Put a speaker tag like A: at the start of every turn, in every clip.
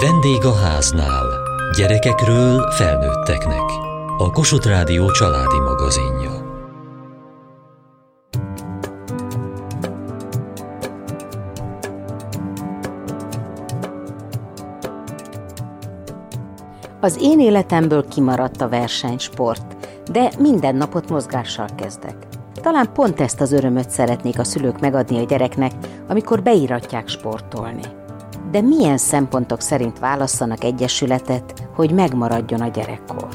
A: Vendég a háznál. Gyerekekről felnőtteknek. A Kossuth Rádió családi magazinja.
B: Az én életemből kimaradt a versenysport, de minden napot mozgással kezdek. Talán pont ezt az örömöt szeretnék a szülők megadni a gyereknek, amikor beíratják sportolni. De milyen szempontok szerint válasszanak egyesületet, hogy megmaradjon a gyerekkor?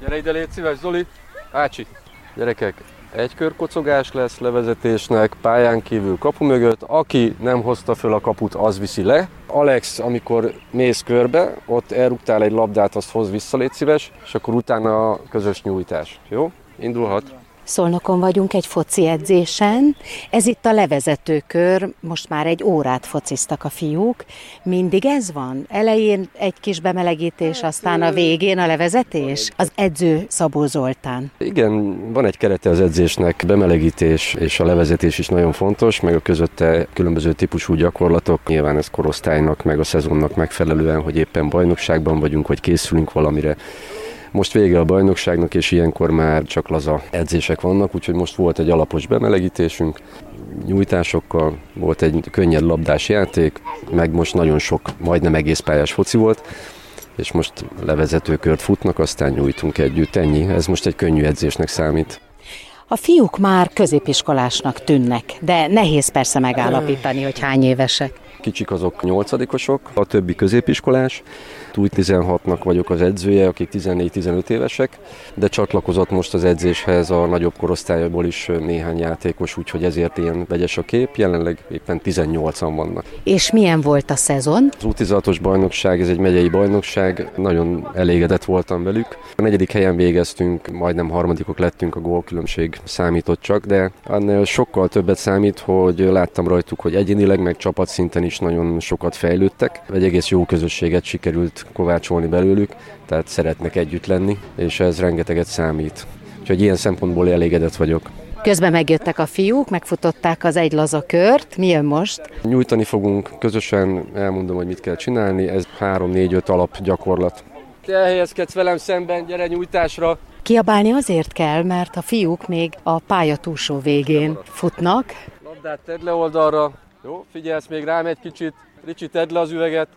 C: Gyere ide, légy szíves, Zoli! Ácsi! Gyerekek, egy körkocogás lesz levezetésnek, pályán kívül kapu mögött. Aki nem hozta föl a kaput, az viszi le. Alex, amikor mész körbe, ott elrúgtál egy labdát, azt hoz vissza, légy szíves, és akkor utána a közös nyújtás. Jó? Indulhat.
B: Szolnokon vagyunk egy foci edzésen. Ez itt a levezetőkör, most már egy órát fociztak a fiúk. Mindig ez van? Elején egy kis bemelegítés, aztán a végén a levezetés? Az edző Szabó Zoltán.
C: Igen, van egy kerete az edzésnek, bemelegítés és a levezetés is nagyon fontos, meg a közötte különböző típusú gyakorlatok. Nyilván ez korosztálynak, meg a szezonnak megfelelően, hogy éppen bajnokságban vagyunk, vagy készülünk valamire most vége a bajnokságnak, és ilyenkor már csak laza edzések vannak, úgyhogy most volt egy alapos bemelegítésünk, nyújtásokkal, volt egy könnyed labdás játék, meg most nagyon sok, majdnem egész pályás foci volt, és most levezetőkört futnak, aztán nyújtunk együtt. Ennyi, ez most egy könnyű edzésnek számít.
B: A fiúk már középiskolásnak tűnnek, de nehéz persze megállapítani, hogy hány évesek.
C: Kicsik azok nyolcadikosok, a többi középiskolás, új 16-nak vagyok az edzője, akik 14-15 évesek, de csatlakozott most az edzéshez a nagyobb korosztályból is néhány játékos, úgyhogy ezért ilyen vegyes a kép, jelenleg éppen 18-an vannak.
B: És milyen volt a szezon?
C: Az U16-os bajnokság, ez egy megyei bajnokság, nagyon elégedett voltam velük. A negyedik helyen végeztünk, majdnem harmadikok lettünk, a gólkülönbség számított csak, de annál sokkal többet számít, hogy láttam rajtuk, hogy egyénileg, meg csapatszinten is nagyon sokat fejlődtek. Egy egész jó közösséget sikerült kovácsolni belőlük, tehát szeretnek együtt lenni, és ez rengeteget számít. Úgyhogy ilyen szempontból elégedett vagyok.
B: Közben megjöttek a fiúk, megfutották az egy laza kört. Mi jön most?
C: Nyújtani fogunk, közösen elmondom, hogy mit kell csinálni. Ez 3-4-5 alap gyakorlat. Te elhelyezkedsz velem szemben, gyere nyújtásra.
B: Kiabálni azért kell, mert a fiúk még a pálya túlsó végén futnak.
C: Labdát tedd le oldalra. Jó, figyelsz még rám egy kicsit. Ricsi, tedd le az üveget.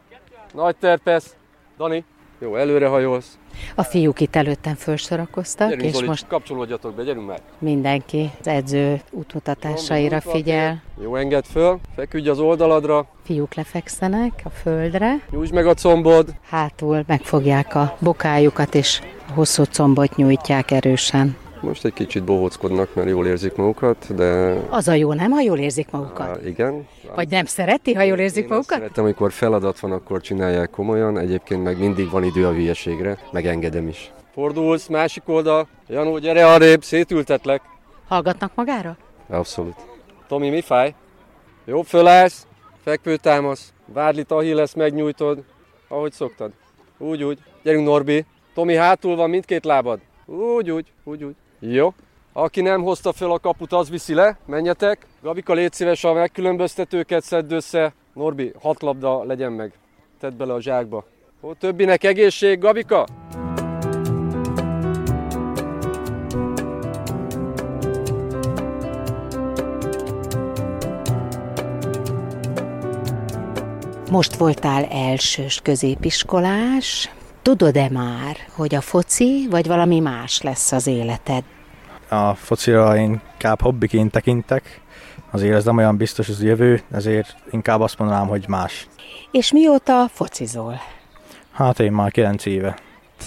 C: Nagy terpesz. Dani, jó, előre hajolsz.
B: A fiúk itt előttem felsorakoztak,
C: Gyerünk,
B: és
C: Zoli,
B: most
C: kapcsolódjatok be, gyerünk már.
B: mindenki az edző útmutatásaira
C: Jó,
B: figyel.
C: Jó, engedd föl, feküdj az oldaladra,
B: Fiúk lefekszenek a földre,
C: nyújtsd meg a combod.
B: hátul megfogják a bokájukat, és a hosszú combot nyújtják erősen.
C: Most egy kicsit bohóckodnak, mert jól érzik magukat, de
B: Az a jó, nem, ha jól érzik magukat?
C: Á, igen.
B: Vagy nem szereti, ha jól érzik
C: Én
B: magukat?
C: szeretem, amikor feladat van, akkor csinálják komolyan, egyébként meg mindig van idő a hülyeségre, megengedem is. Fordulsz, másik oldal, Janó, gyere arrébb, szétültetlek.
B: Hallgatnak magára?
C: Abszolút. Tomi, mi fáj? Jó, fölállsz, fekvőtámasz, vádlit lesz, megnyújtod, ahogy szoktad. Úgy, úgy. Gyerünk, Norbi. Tomi, hátul van mindkét lábad. Úgy, úgy, úgy, úgy. Jó. Aki nem hozta föl a kaput, az viszi le. Menjetek. Gabika, légy szíves a megkülönböztetőket szedd össze. Norbi, hat labda legyen meg. Tedd bele a zsákba. Ó, többinek egészség, Gabika!
B: Most voltál elsős középiskolás. Tudod-e már, hogy a foci vagy valami más lesz az életed?
D: A focira én inkább hobbiként tekintek, azért ez nem olyan biztos az jövő, ezért inkább azt mondanám, hogy más.
B: És mióta focizol?
D: Hát én már 9 éve.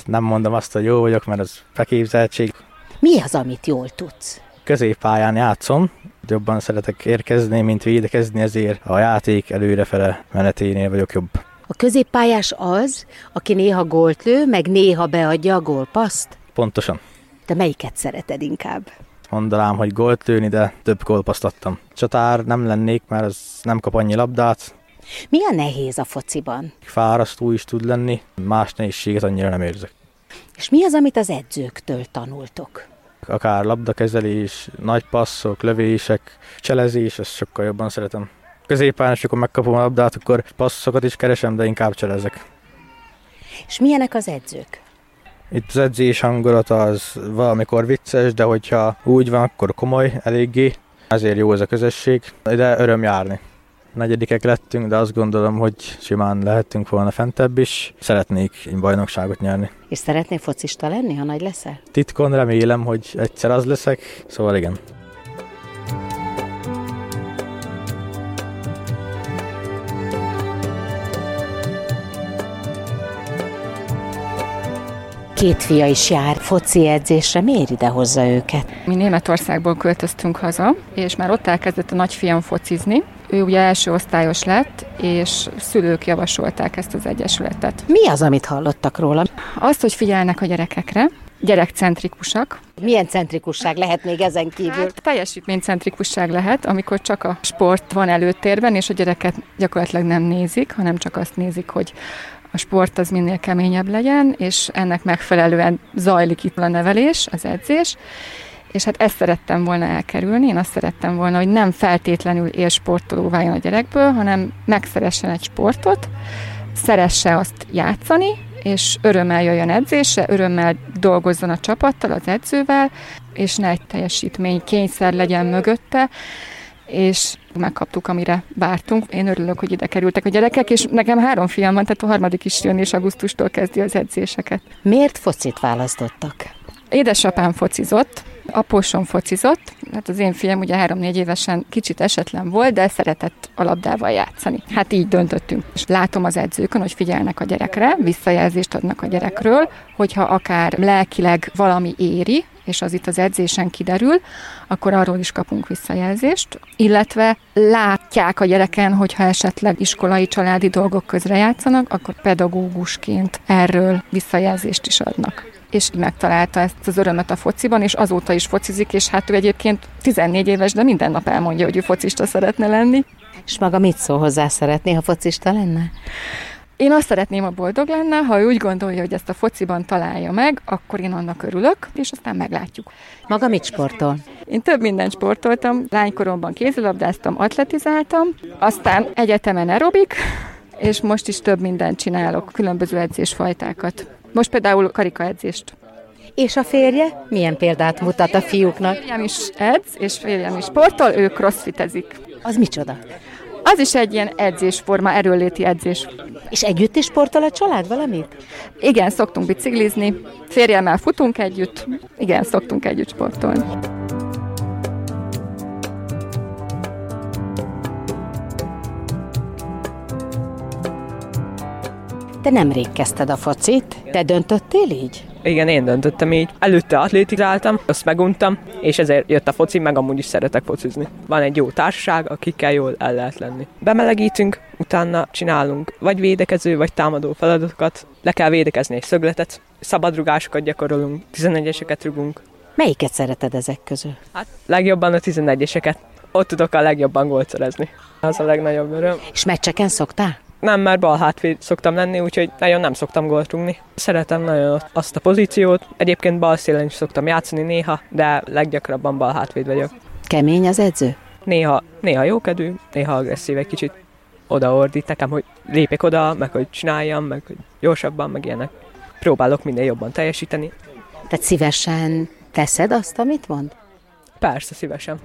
D: Nem mondom azt, hogy jó vagyok, mert az beképzeltség.
B: Mi az, amit jól tudsz?
D: Középpályán játszom, jobban szeretek érkezni, mint védekezni, ezért a játék előrefele meneténél vagyok jobb.
B: A középpályás az, aki néha gólt lő, meg néha beadja a gólpaszt?
D: Pontosan.
B: Te melyiket szereted inkább?
D: Mondanám, hogy gólt lőni, de több gólpaszt adtam. Csatár nem lennék, mert az nem kap annyi labdát.
B: Mi a nehéz a fociban?
D: Fárasztó is tud lenni, más nehézséget annyira nem érzek.
B: És mi az, amit az edzőktől tanultok?
D: akár labdakezelés, nagy passzok, lövések, cselezés, ezt sokkal jobban szeretem. Középen, és akkor megkapom a labdát, akkor passzokat is keresem, de inkább cselezek.
B: És milyenek az edzők?
D: Itt az edzés hangulata az valamikor vicces, de hogyha úgy van, akkor komoly eléggé. Ezért jó ez a közösség, de öröm járni. Negyedikek lettünk, de azt gondolom, hogy simán lehetünk volna fentebb is. Szeretnék bajnokságot nyerni.
B: És szeretnél focista lenni, ha nagy leszel?
D: Titkon remélem, hogy egyszer az leszek, szóval igen.
B: Két fia is jár foci edzésre, miért ide hozza őket?
E: Mi Németországból költöztünk haza, és már ott elkezdett a nagyfiam focizni. Ő ugye első osztályos lett, és szülők javasolták ezt az egyesületet.
B: Mi az, amit hallottak róla?
E: Azt, hogy figyelnek a gyerekekre, gyerekcentrikusak.
B: Milyen centrikusság lehet még ezen kívül?
E: Hát teljesítménycentrikusság lehet, amikor csak a sport van előtérben, és a gyereket gyakorlatilag nem nézik, hanem csak azt nézik, hogy a sport az minél keményebb legyen, és ennek megfelelően zajlik itt a nevelés, az edzés, és hát ezt szerettem volna elkerülni, én azt szerettem volna, hogy nem feltétlenül élsportoló váljon a gyerekből, hanem megszeressen egy sportot, szeresse azt játszani, és örömmel jöjjön edzésre, örömmel dolgozzon a csapattal, az edzővel, és ne egy teljesítmény kényszer legyen mögötte, és megkaptuk, amire vártunk. Én örülök, hogy ide kerültek a gyerekek, és nekem három fiam van, tehát a harmadik is jön, és augusztustól kezdi az edzéseket.
B: Miért focit választottak?
E: Édesapám focizott, apósom focizott, hát az én fiam ugye három-négy évesen kicsit esetlen volt, de szeretett a labdával játszani. Hát így döntöttünk. És látom az edzőkön, hogy figyelnek a gyerekre, visszajelzést adnak a gyerekről, hogyha akár lelkileg valami éri, és az itt az edzésen kiderül, akkor arról is kapunk visszajelzést, illetve látják a gyereken, hogyha esetleg iskolai családi dolgok közre játszanak, akkor pedagógusként erről visszajelzést is adnak és megtalálta ezt az örömet a fociban, és azóta is focizik, és hát ő egyébként 14 éves, de minden nap elmondja, hogy ő focista szeretne lenni.
B: És maga mit szól hozzá, szeretné, ha focista lenne?
E: Én azt szeretném, a boldog lenne, ha ő úgy gondolja, hogy ezt a fociban találja meg, akkor én annak örülök, és aztán meglátjuk.
B: Maga mit sportol?
E: Én több mindent sportoltam, lánykoromban kézilabdáztam, atletizáltam, aztán egyetemen aerobik, és most is több mindent csinálok, különböző edzésfajtákat. Most például karikaedzést.
B: És a férje milyen példát mutat a fiúknak?
E: Férjem is edz, és férjem is sportol, ő crossfitezik.
B: Az micsoda?
E: Az is egy ilyen edzésforma, erőléti edzés.
B: És együtt is sportol a család valamit?
E: Igen, szoktunk biciklizni, férjemmel futunk együtt, igen, szoktunk együtt sportolni.
B: Te nemrég kezdted a focit, te döntöttél így?
F: Igen, én döntöttem így. Előtte atlétizáltam, azt meguntam, és ezért jött a foci, meg amúgy is szeretek focizni. Van egy jó társaság, akikkel jól el lehet lenni. Bemelegítünk, utána csinálunk vagy védekező, vagy támadó feladatokat. Le kell védekezni egy szögletet, szabadrugásokat gyakorolunk, 11-eseket rugunk.
B: Melyiket szereted ezek közül?
F: Hát legjobban a 11-eseket. Ott tudok a legjobban gólt szerezni. Az a legnagyobb öröm.
B: És meccseken szoktál?
F: Nem, mert bal hátvéd szoktam lenni, úgyhogy nagyon nem szoktam gólt rúgni. Szeretem nagyon azt a pozíciót. Egyébként bal szélen is szoktam játszani néha, de leggyakrabban bal hátvéd vagyok.
B: Kemény az edző?
F: Néha, néha jókedvű, néha agresszív egy kicsit. Odaordít nekem, hogy lépek oda, meg hogy csináljam, meg hogy gyorsabban, meg ilyenek. Próbálok minél jobban teljesíteni.
B: Tehát szívesen teszed azt, amit mond?
F: Persze, szívesen.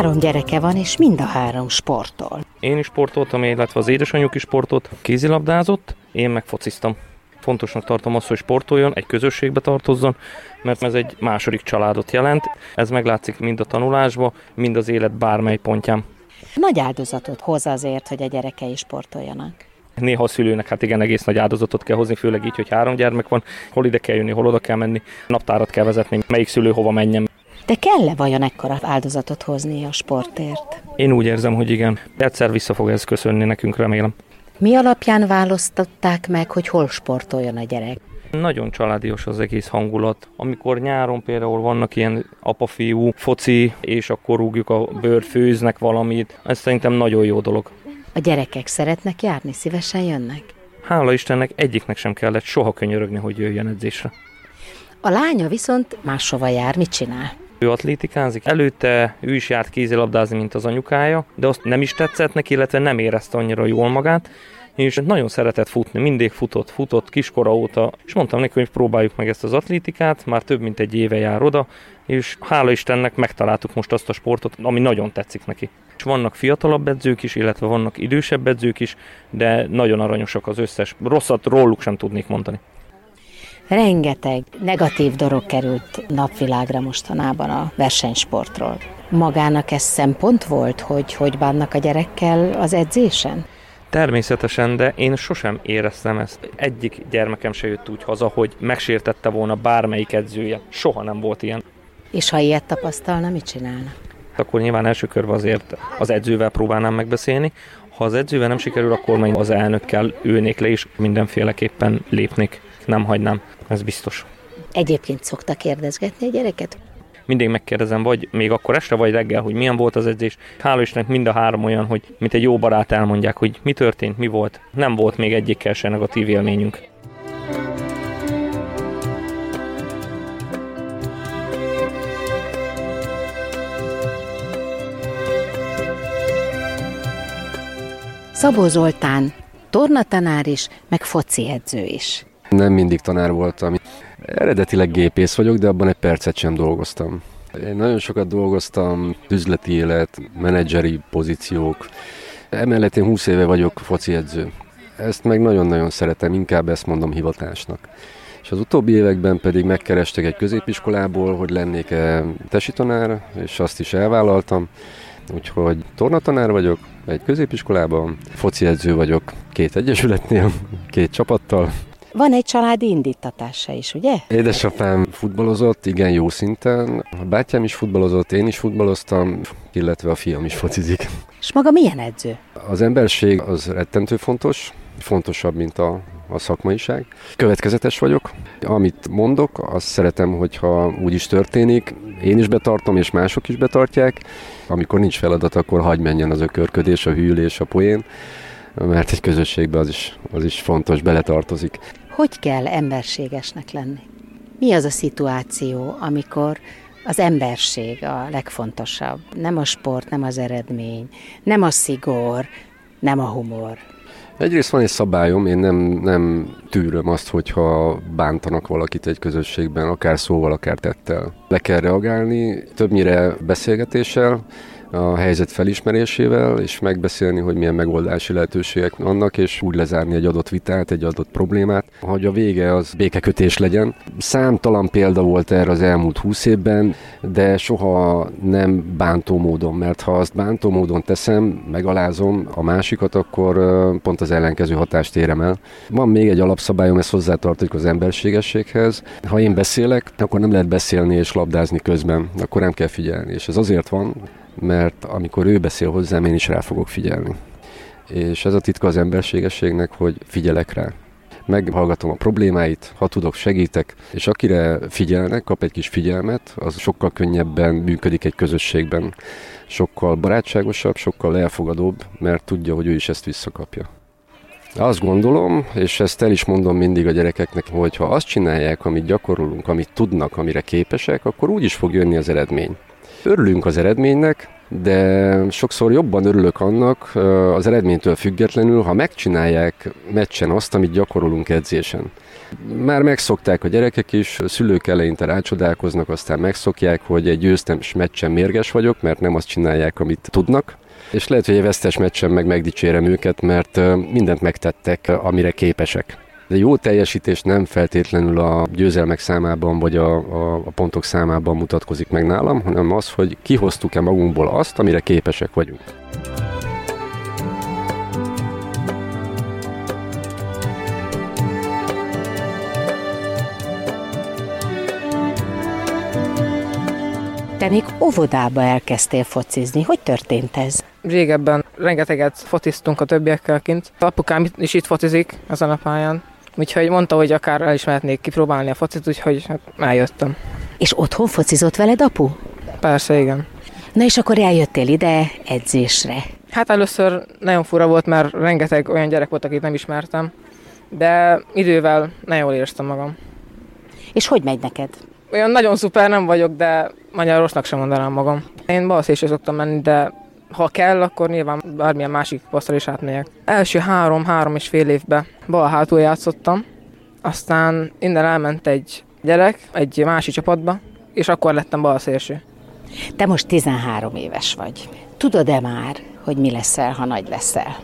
B: Három gyereke van, és mind a három sportol.
G: Én is sportoltam, illetve az édesanyjuk is sportolt, kézilabdázott, én meg fociztam. Fontosnak tartom azt, hogy sportoljon, egy közösségbe tartozzon, mert ez egy második családot jelent. Ez meglátszik mind a tanulásba, mind az élet bármely pontján.
B: Nagy áldozatot hoz azért, hogy a gyerekei sportoljanak.
G: Néha a szülőnek hát igen egész nagy áldozatot kell hozni, főleg így, hogy három gyermek van, hol ide kell jönni, hol oda kell menni, naptárat kell vezetni, melyik szülő hova menjen.
B: De kell-e vajon ekkora áldozatot hozni a sportért?
G: Én úgy érzem, hogy igen. Egyszer vissza fog ez köszönni nekünk, remélem.
B: Mi alapján választották meg, hogy hol sportoljon a gyerek?
G: Nagyon családios az egész hangulat. Amikor nyáron például vannak ilyen apa-fiú foci, és akkor rúgjuk a bőr, főznek valamit, ez szerintem nagyon jó dolog.
B: A gyerekek szeretnek járni, szívesen jönnek?
G: Hála Istennek egyiknek sem kellett soha könyörögni, hogy jöjjön edzésre.
B: A lánya viszont máshova jár, mit csinál?
G: Ő atlétikázik. Előtte ő is járt kézilabdázni, mint az anyukája, de azt nem is tetszett neki, illetve nem érezte annyira jól magát, és nagyon szeretett futni, mindig futott, futott kiskora óta, és mondtam neki, hogy próbáljuk meg ezt az atlétikát, már több mint egy éve jár oda, és hála Istennek megtaláltuk most azt a sportot, ami nagyon tetszik neki. És vannak fiatalabb edzők is, illetve vannak idősebb edzők is, de nagyon aranyosak az összes. Rosszat róluk sem tudnék mondani.
B: Rengeteg negatív dolog került napvilágra mostanában a versenysportról. Magának ez szempont volt, hogy hogy bánnak a gyerekkel az edzésen?
G: Természetesen, de én sosem éreztem ezt. Egyik gyermekem se jött úgy haza, hogy megsértette volna bármelyik edzője. Soha nem volt ilyen.
B: És ha ilyet tapasztalna, mit csinálna?
G: Akkor nyilván első körben azért az edzővel próbálnám megbeszélni. Ha az edzővel nem sikerül, akkor majd az elnökkel ülnék le, és mindenféleképpen lépnék. Nem hagynám, ez biztos.
B: Egyébként szokta kérdezgetni a gyereket?
G: mindig megkérdezem, vagy még akkor este, vagy reggel, hogy milyen volt az edzés. Hála Istennek mind a három olyan, hogy mint egy jó barát elmondják, hogy mi történt, mi volt. Nem volt még egyikkel se negatív élményünk.
B: Szabó Zoltán, tornatanár is, meg foci edző is.
C: Nem mindig tanár voltam. Eredetileg gépész vagyok, de abban egy percet sem dolgoztam. Én nagyon sokat dolgoztam, üzleti élet, menedzseri pozíciók. Emellett én 20 éve vagyok foci edző. Ezt meg nagyon-nagyon szeretem, inkább ezt mondom hivatásnak. És az utóbbi években pedig megkerestek egy középiskolából, hogy lennék-e tesitanár, és azt is elvállaltam. Úgyhogy tornatanár vagyok egy középiskolában, foci edző vagyok két egyesületnél, két csapattal,
B: van egy családi indítatása is, ugye?
C: Édesapám futballozott, igen jó szinten. A bátyám is futballozott, én is futballoztam, illetve a fiam is focizik.
B: És maga milyen edző?
C: Az emberség az rettentő fontos, fontosabb, mint a, a szakmaiság. Következetes vagyok. Amit mondok, azt szeretem, hogyha úgy is történik. Én is betartom, és mások is betartják. Amikor nincs feladat, akkor hagy menjen az ökörködés, a hűlés, a poén mert egy közösségben az is, az is fontos, beletartozik.
B: Hogy kell emberségesnek lenni? Mi az a szituáció, amikor az emberség a legfontosabb? Nem a sport, nem az eredmény, nem a szigor, nem a humor.
C: Egyrészt van egy szabályom, én nem, nem tűröm azt, hogyha bántanak valakit egy közösségben, akár szóval, akár tettel. Le kell reagálni, többnyire beszélgetéssel, a helyzet felismerésével, és megbeszélni, hogy milyen megoldási lehetőségek vannak, és úgy lezárni egy adott vitát, egy adott problémát, hogy a vége az békekötés legyen. Számtalan példa volt erre az elmúlt húsz évben, de soha nem bántó módon, mert ha azt bántó módon teszem, megalázom a másikat, akkor pont az ellenkező hatást érem el. Van még egy alapszabályom, ez hozzátartozik az emberségességhez. Ha én beszélek, akkor nem lehet beszélni és labdázni közben, akkor nem kell figyelni. És ez azért van, mert amikor ő beszél hozzám, én is rá fogok figyelni. És ez a titka az emberségességnek, hogy figyelek rá. Meghallgatom a problémáit, ha tudok, segítek, és akire figyelnek, kap egy kis figyelmet, az sokkal könnyebben működik egy közösségben. Sokkal barátságosabb, sokkal elfogadóbb, mert tudja, hogy ő is ezt visszakapja. Azt gondolom, és ezt el is mondom mindig a gyerekeknek, hogy ha azt csinálják, amit gyakorolunk, amit tudnak, amire képesek, akkor úgy is fog jönni az eredmény. Örülünk az eredménynek, de sokszor jobban örülök annak az eredménytől függetlenül, ha megcsinálják meccsen azt, amit gyakorolunk edzésen. Már megszokták a gyerekek is, a szülők eleinte rácsodálkoznak, aztán megszokják, hogy egy győztes meccsen mérges vagyok, mert nem azt csinálják, amit tudnak. És lehet, hogy egy vesztes meccsen meg megdicsérem őket, mert mindent megtettek, amire képesek. De jó teljesítés nem feltétlenül a győzelmek számában vagy a, a, a pontok számában mutatkozik meg nálam, hanem az, hogy kihoztuk-e magunkból azt, amire képesek vagyunk.
B: Te még óvodába elkezdtél focizni. Hogy történt ez?
F: Régebben rengeteget fociztunk a többiekkel kint. Apukám is itt focizik ezen a pályán. Úgyhogy mondta, hogy akár el is mehetnék kipróbálni a focit, úgyhogy hát eljöttem.
B: És otthon focizott veled apu?
F: Persze, igen.
B: Na és akkor eljöttél ide edzésre.
F: Hát először nagyon fura volt, mert rengeteg olyan gyerek volt, akit nem ismertem, de idővel nagyon jól éreztem magam.
B: És hogy megy neked?
F: Olyan nagyon szuper nem vagyok, de magyar rossznak sem mondanám magam. Én balszélső szoktam menni, de ha kell, akkor nyilván bármilyen másik posztra is átmegyek. Első három-három és fél évben bal hátul játszottam, aztán innen elment egy gyerek egy másik csapatba, és akkor lettem bal szélső.
B: Te most 13 éves vagy. Tudod-e már, hogy mi leszel, ha nagy leszel?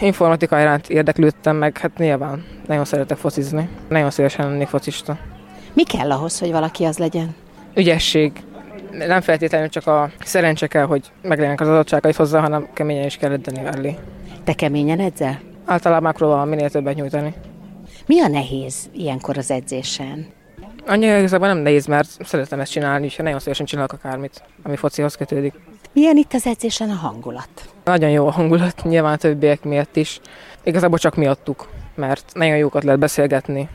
F: Informatika iránt érdeklődtem meg, hát nyilván nagyon szeretek focizni. Nagyon szívesen lennék focista.
B: Mi kell ahhoz, hogy valaki az legyen?
F: Ügyesség. Nem feltétlenül csak a szerencse kell, hogy meglegyenek az adottságait hozzá, hanem keményen is kell edzeni mellé.
B: Te keményen edzel?
F: Általában megpróbálom minél többet nyújtani.
B: Mi a nehéz ilyenkor az edzésen?
F: Annyira igazából nem nehéz, mert szeretem ezt csinálni, és nagyon szívesen csinálok akármit, ami focihoz kötődik.
B: Milyen itt az edzésen a hangulat?
F: Nagyon jó a hangulat, nyilván a többiek miatt is. Igazából csak miattuk, mert nagyon jókat lehet beszélgetni.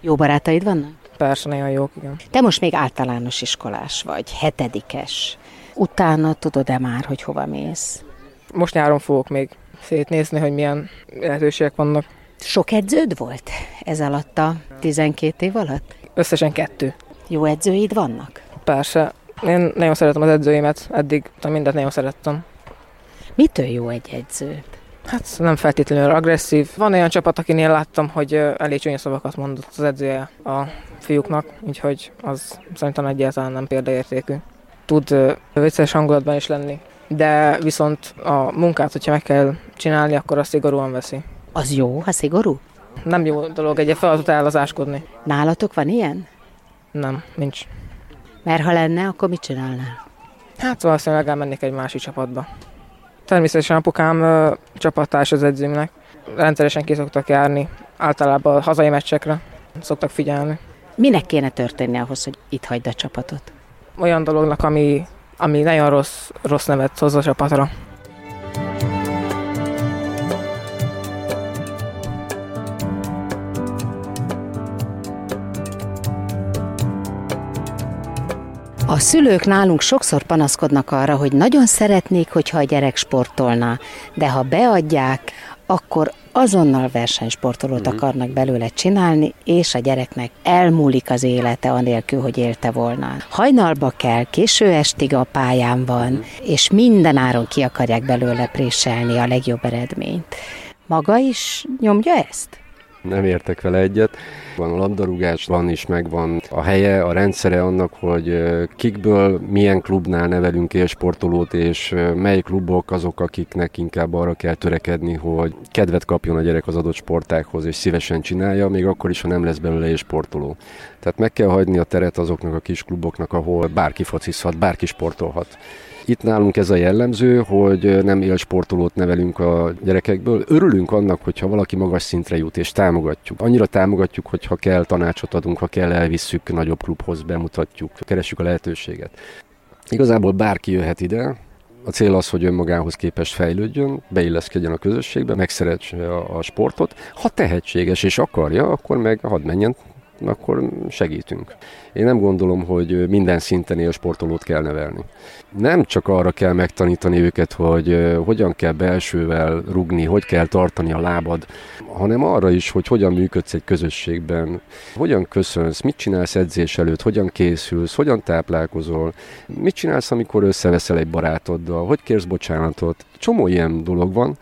B: Jó barátaid vannak?
F: Persze, nagyon jók, igen.
B: Te most még általános iskolás vagy, hetedikes. Utána tudod-e már, hogy hova mész?
F: Most nyáron fogok még szétnézni, hogy milyen lehetőségek vannak.
B: Sok edződ volt ez alatt a 12 év alatt?
F: Összesen kettő.
B: Jó edzőid vannak?
F: Persze. Én nagyon szeretem az edzőimet, eddig mindent nagyon szerettem.
B: Mitől jó egy edző?
F: Hát nem feltétlenül agresszív. Van olyan csapat, akinél láttam, hogy elég csúnya szavakat mondott az edzője a fiúknak, úgyhogy az szerintem egyáltalán nem példaértékű. Tud vicces hangulatban is lenni, de viszont a munkát, hogyha meg kell csinálni, akkor azt szigorúan veszi.
B: Az jó, ha szigorú?
F: Nem jó dolog egy feladatot ellazáskodni.
B: Nálatok van ilyen?
F: Nem, nincs.
B: Mert ha lenne, akkor mit csinálnál?
F: Hát valószínűleg elmennék egy másik csapatba. Természetesen apukám ö, csapattárs az edzőmnek. Rendszeresen ki szoktak járni, általában a hazai meccsekre szoktak figyelni.
B: Minek kéne történni ahhoz, hogy itt hagyd a csapatot?
F: Olyan dolognak, ami, ami nagyon rossz, rossz nevet hoz a csapatra.
B: A szülők nálunk sokszor panaszkodnak arra, hogy nagyon szeretnék, hogyha a gyerek sportolna, de ha beadják, akkor azonnal versenysportolót akarnak belőle csinálni, és a gyereknek elmúlik az élete anélkül, hogy élte volna. Hajnalba kell, késő estig a pályán van, és minden áron ki akarják belőle préselni a legjobb eredményt. Maga is nyomja ezt?
C: Nem értek vele egyet. Van a labdarúgás, van is megvan a helye, a rendszere annak, hogy kikből, milyen klubnál nevelünk élsportolót, és mely klubok azok, akiknek inkább arra kell törekedni, hogy kedvet kapjon a gyerek az adott sportákhoz, és szívesen csinálja, még akkor is, ha nem lesz belőle élsportoló. Tehát meg kell hagyni a teret azoknak a kis kluboknak, ahol bárki focizhat, bárki sportolhat. Itt nálunk ez a jellemző, hogy nem élsportolót nevelünk a gyerekekből. Örülünk annak, hogyha valaki magas szintre jut, és támogatjuk. Annyira támogatjuk, hogy ha kell tanácsot adunk, ha kell elvisszük nagyobb klubhoz, bemutatjuk, keressük a lehetőséget. Igazából bárki jöhet ide, a cél az, hogy önmagához képest fejlődjön, beilleszkedjen a közösségbe, megszeretse a sportot. Ha tehetséges és akarja, akkor meg hadd menjen akkor segítünk. Én nem gondolom, hogy minden szinten sportolót kell nevelni. Nem csak arra kell megtanítani őket, hogy hogyan kell belsővel rugni, hogy kell tartani a lábad, hanem arra is, hogy hogyan működsz egy közösségben, hogyan köszönsz, mit csinálsz edzés előtt, hogyan készülsz, hogyan táplálkozol, mit csinálsz, amikor összeveszel egy barátoddal, hogy kérsz bocsánatot. Csomó ilyen dolog van,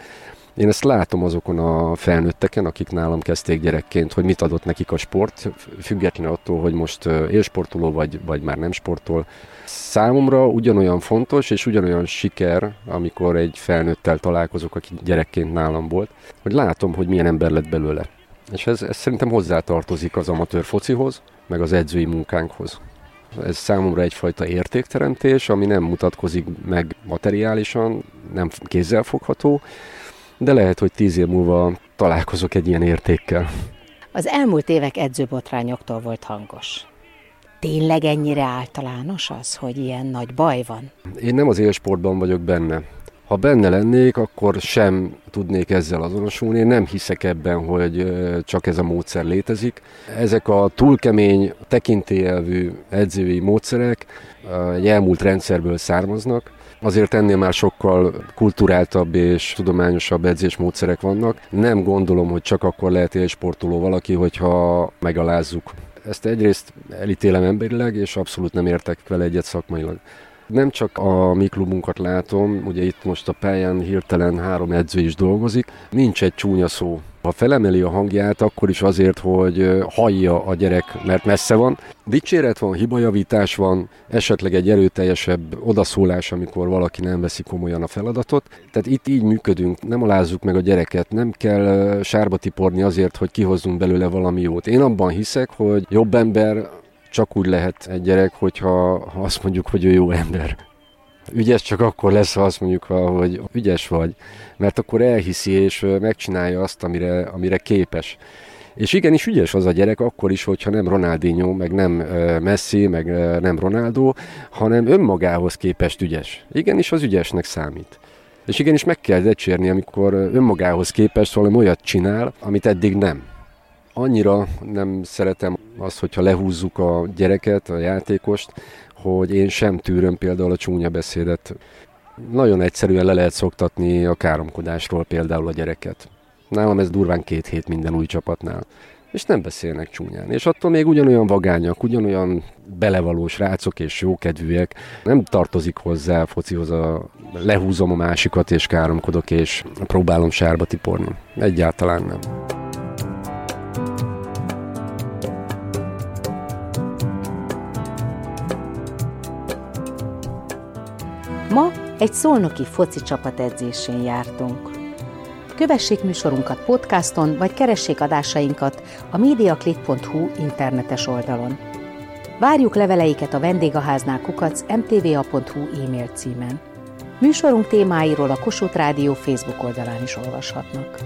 C: én ezt látom azokon a felnőtteken, akik nálam kezdték gyerekként, hogy mit adott nekik a sport, függetlenül attól, hogy most élsportoló vagy, vagy már nem sportol. Számomra ugyanolyan fontos és ugyanolyan siker, amikor egy felnőttel találkozok, aki gyerekként nálam volt, hogy látom, hogy milyen ember lett belőle. És ez, ez szerintem hozzátartozik az amatőr focihoz, meg az edzői munkánkhoz. Ez számomra egyfajta értékteremtés, ami nem mutatkozik meg materiálisan, nem kézzelfogható, de lehet, hogy tíz év múlva találkozok egy ilyen értékkel.
B: Az elmúlt évek edzőbotrányoktól volt hangos. Tényleg ennyire általános az, hogy ilyen nagy baj van?
C: Én nem az élsportban vagyok benne. Ha benne lennék, akkor sem tudnék ezzel azonosulni. Én nem hiszek ebben, hogy csak ez a módszer létezik. Ezek a túlkemény, tekintélyelvű edzői módszerek egy elmúlt rendszerből származnak, Azért ennél már sokkal kulturáltabb és tudományosabb edzésmódszerek vannak. Nem gondolom, hogy csak akkor lehet élsportoló valaki, hogyha megalázzuk. Ezt egyrészt elítélem emberileg, és abszolút nem értek vele egyet szakmailag. Nem csak a mi klubunkat látom, ugye itt most a pályán hirtelen három edző is dolgozik, nincs egy csúnya szó. Ha felemeli a hangját, akkor is azért, hogy hallja a gyerek, mert messze van. Dicséret van, hibajavítás van, esetleg egy erőteljesebb odaszólás, amikor valaki nem veszi komolyan a feladatot. Tehát itt így működünk, nem alázzuk meg a gyereket, nem kell sárba tiporni azért, hogy kihozzunk belőle valami jót. Én abban hiszek, hogy jobb ember csak úgy lehet egy gyerek, hogyha ha azt mondjuk, hogy ő jó ember. Ügyes csak akkor lesz, ha azt mondjuk, hogy ügyes vagy, mert akkor elhiszi és megcsinálja azt, amire, amire képes. És igenis ügyes az a gyerek akkor is, hogyha nem Ronaldinho, meg nem Messi, meg nem Ronaldo, hanem önmagához képest ügyes. Igenis az ügyesnek számít. És igenis meg kell decsérni, amikor önmagához képest valami olyat csinál, amit eddig nem annyira nem szeretem azt, hogyha lehúzzuk a gyereket, a játékost, hogy én sem tűröm például a csúnya beszédet. Nagyon egyszerűen le lehet szoktatni a káromkodásról például a gyereket. Nálam ez durván két hét minden új csapatnál. És nem beszélnek csúnyán. És attól még ugyanolyan vagányak, ugyanolyan belevalós rácok és jókedvűek. Nem tartozik hozzá a focihoz a lehúzom a másikat és káromkodok és próbálom sárba tiporni. Egyáltalán nem.
B: Egy szolnoki foci csapat edzésén jártunk. Kövessék műsorunkat podcaston, vagy keressék adásainkat a mediaclick.hu internetes oldalon. Várjuk leveleiket a vendégháznál kukac mtva.hu e-mail címen. Műsorunk témáiról a Kossuth Rádió Facebook oldalán is olvashatnak.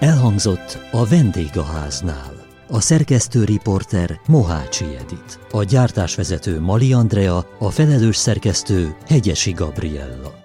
A: Elhangzott a vendégháznál. A szerkesztő riporter Mohácsi Edit. A gyártásvezető Mali Andrea, a felelős szerkesztő Hegyesi Gabriella.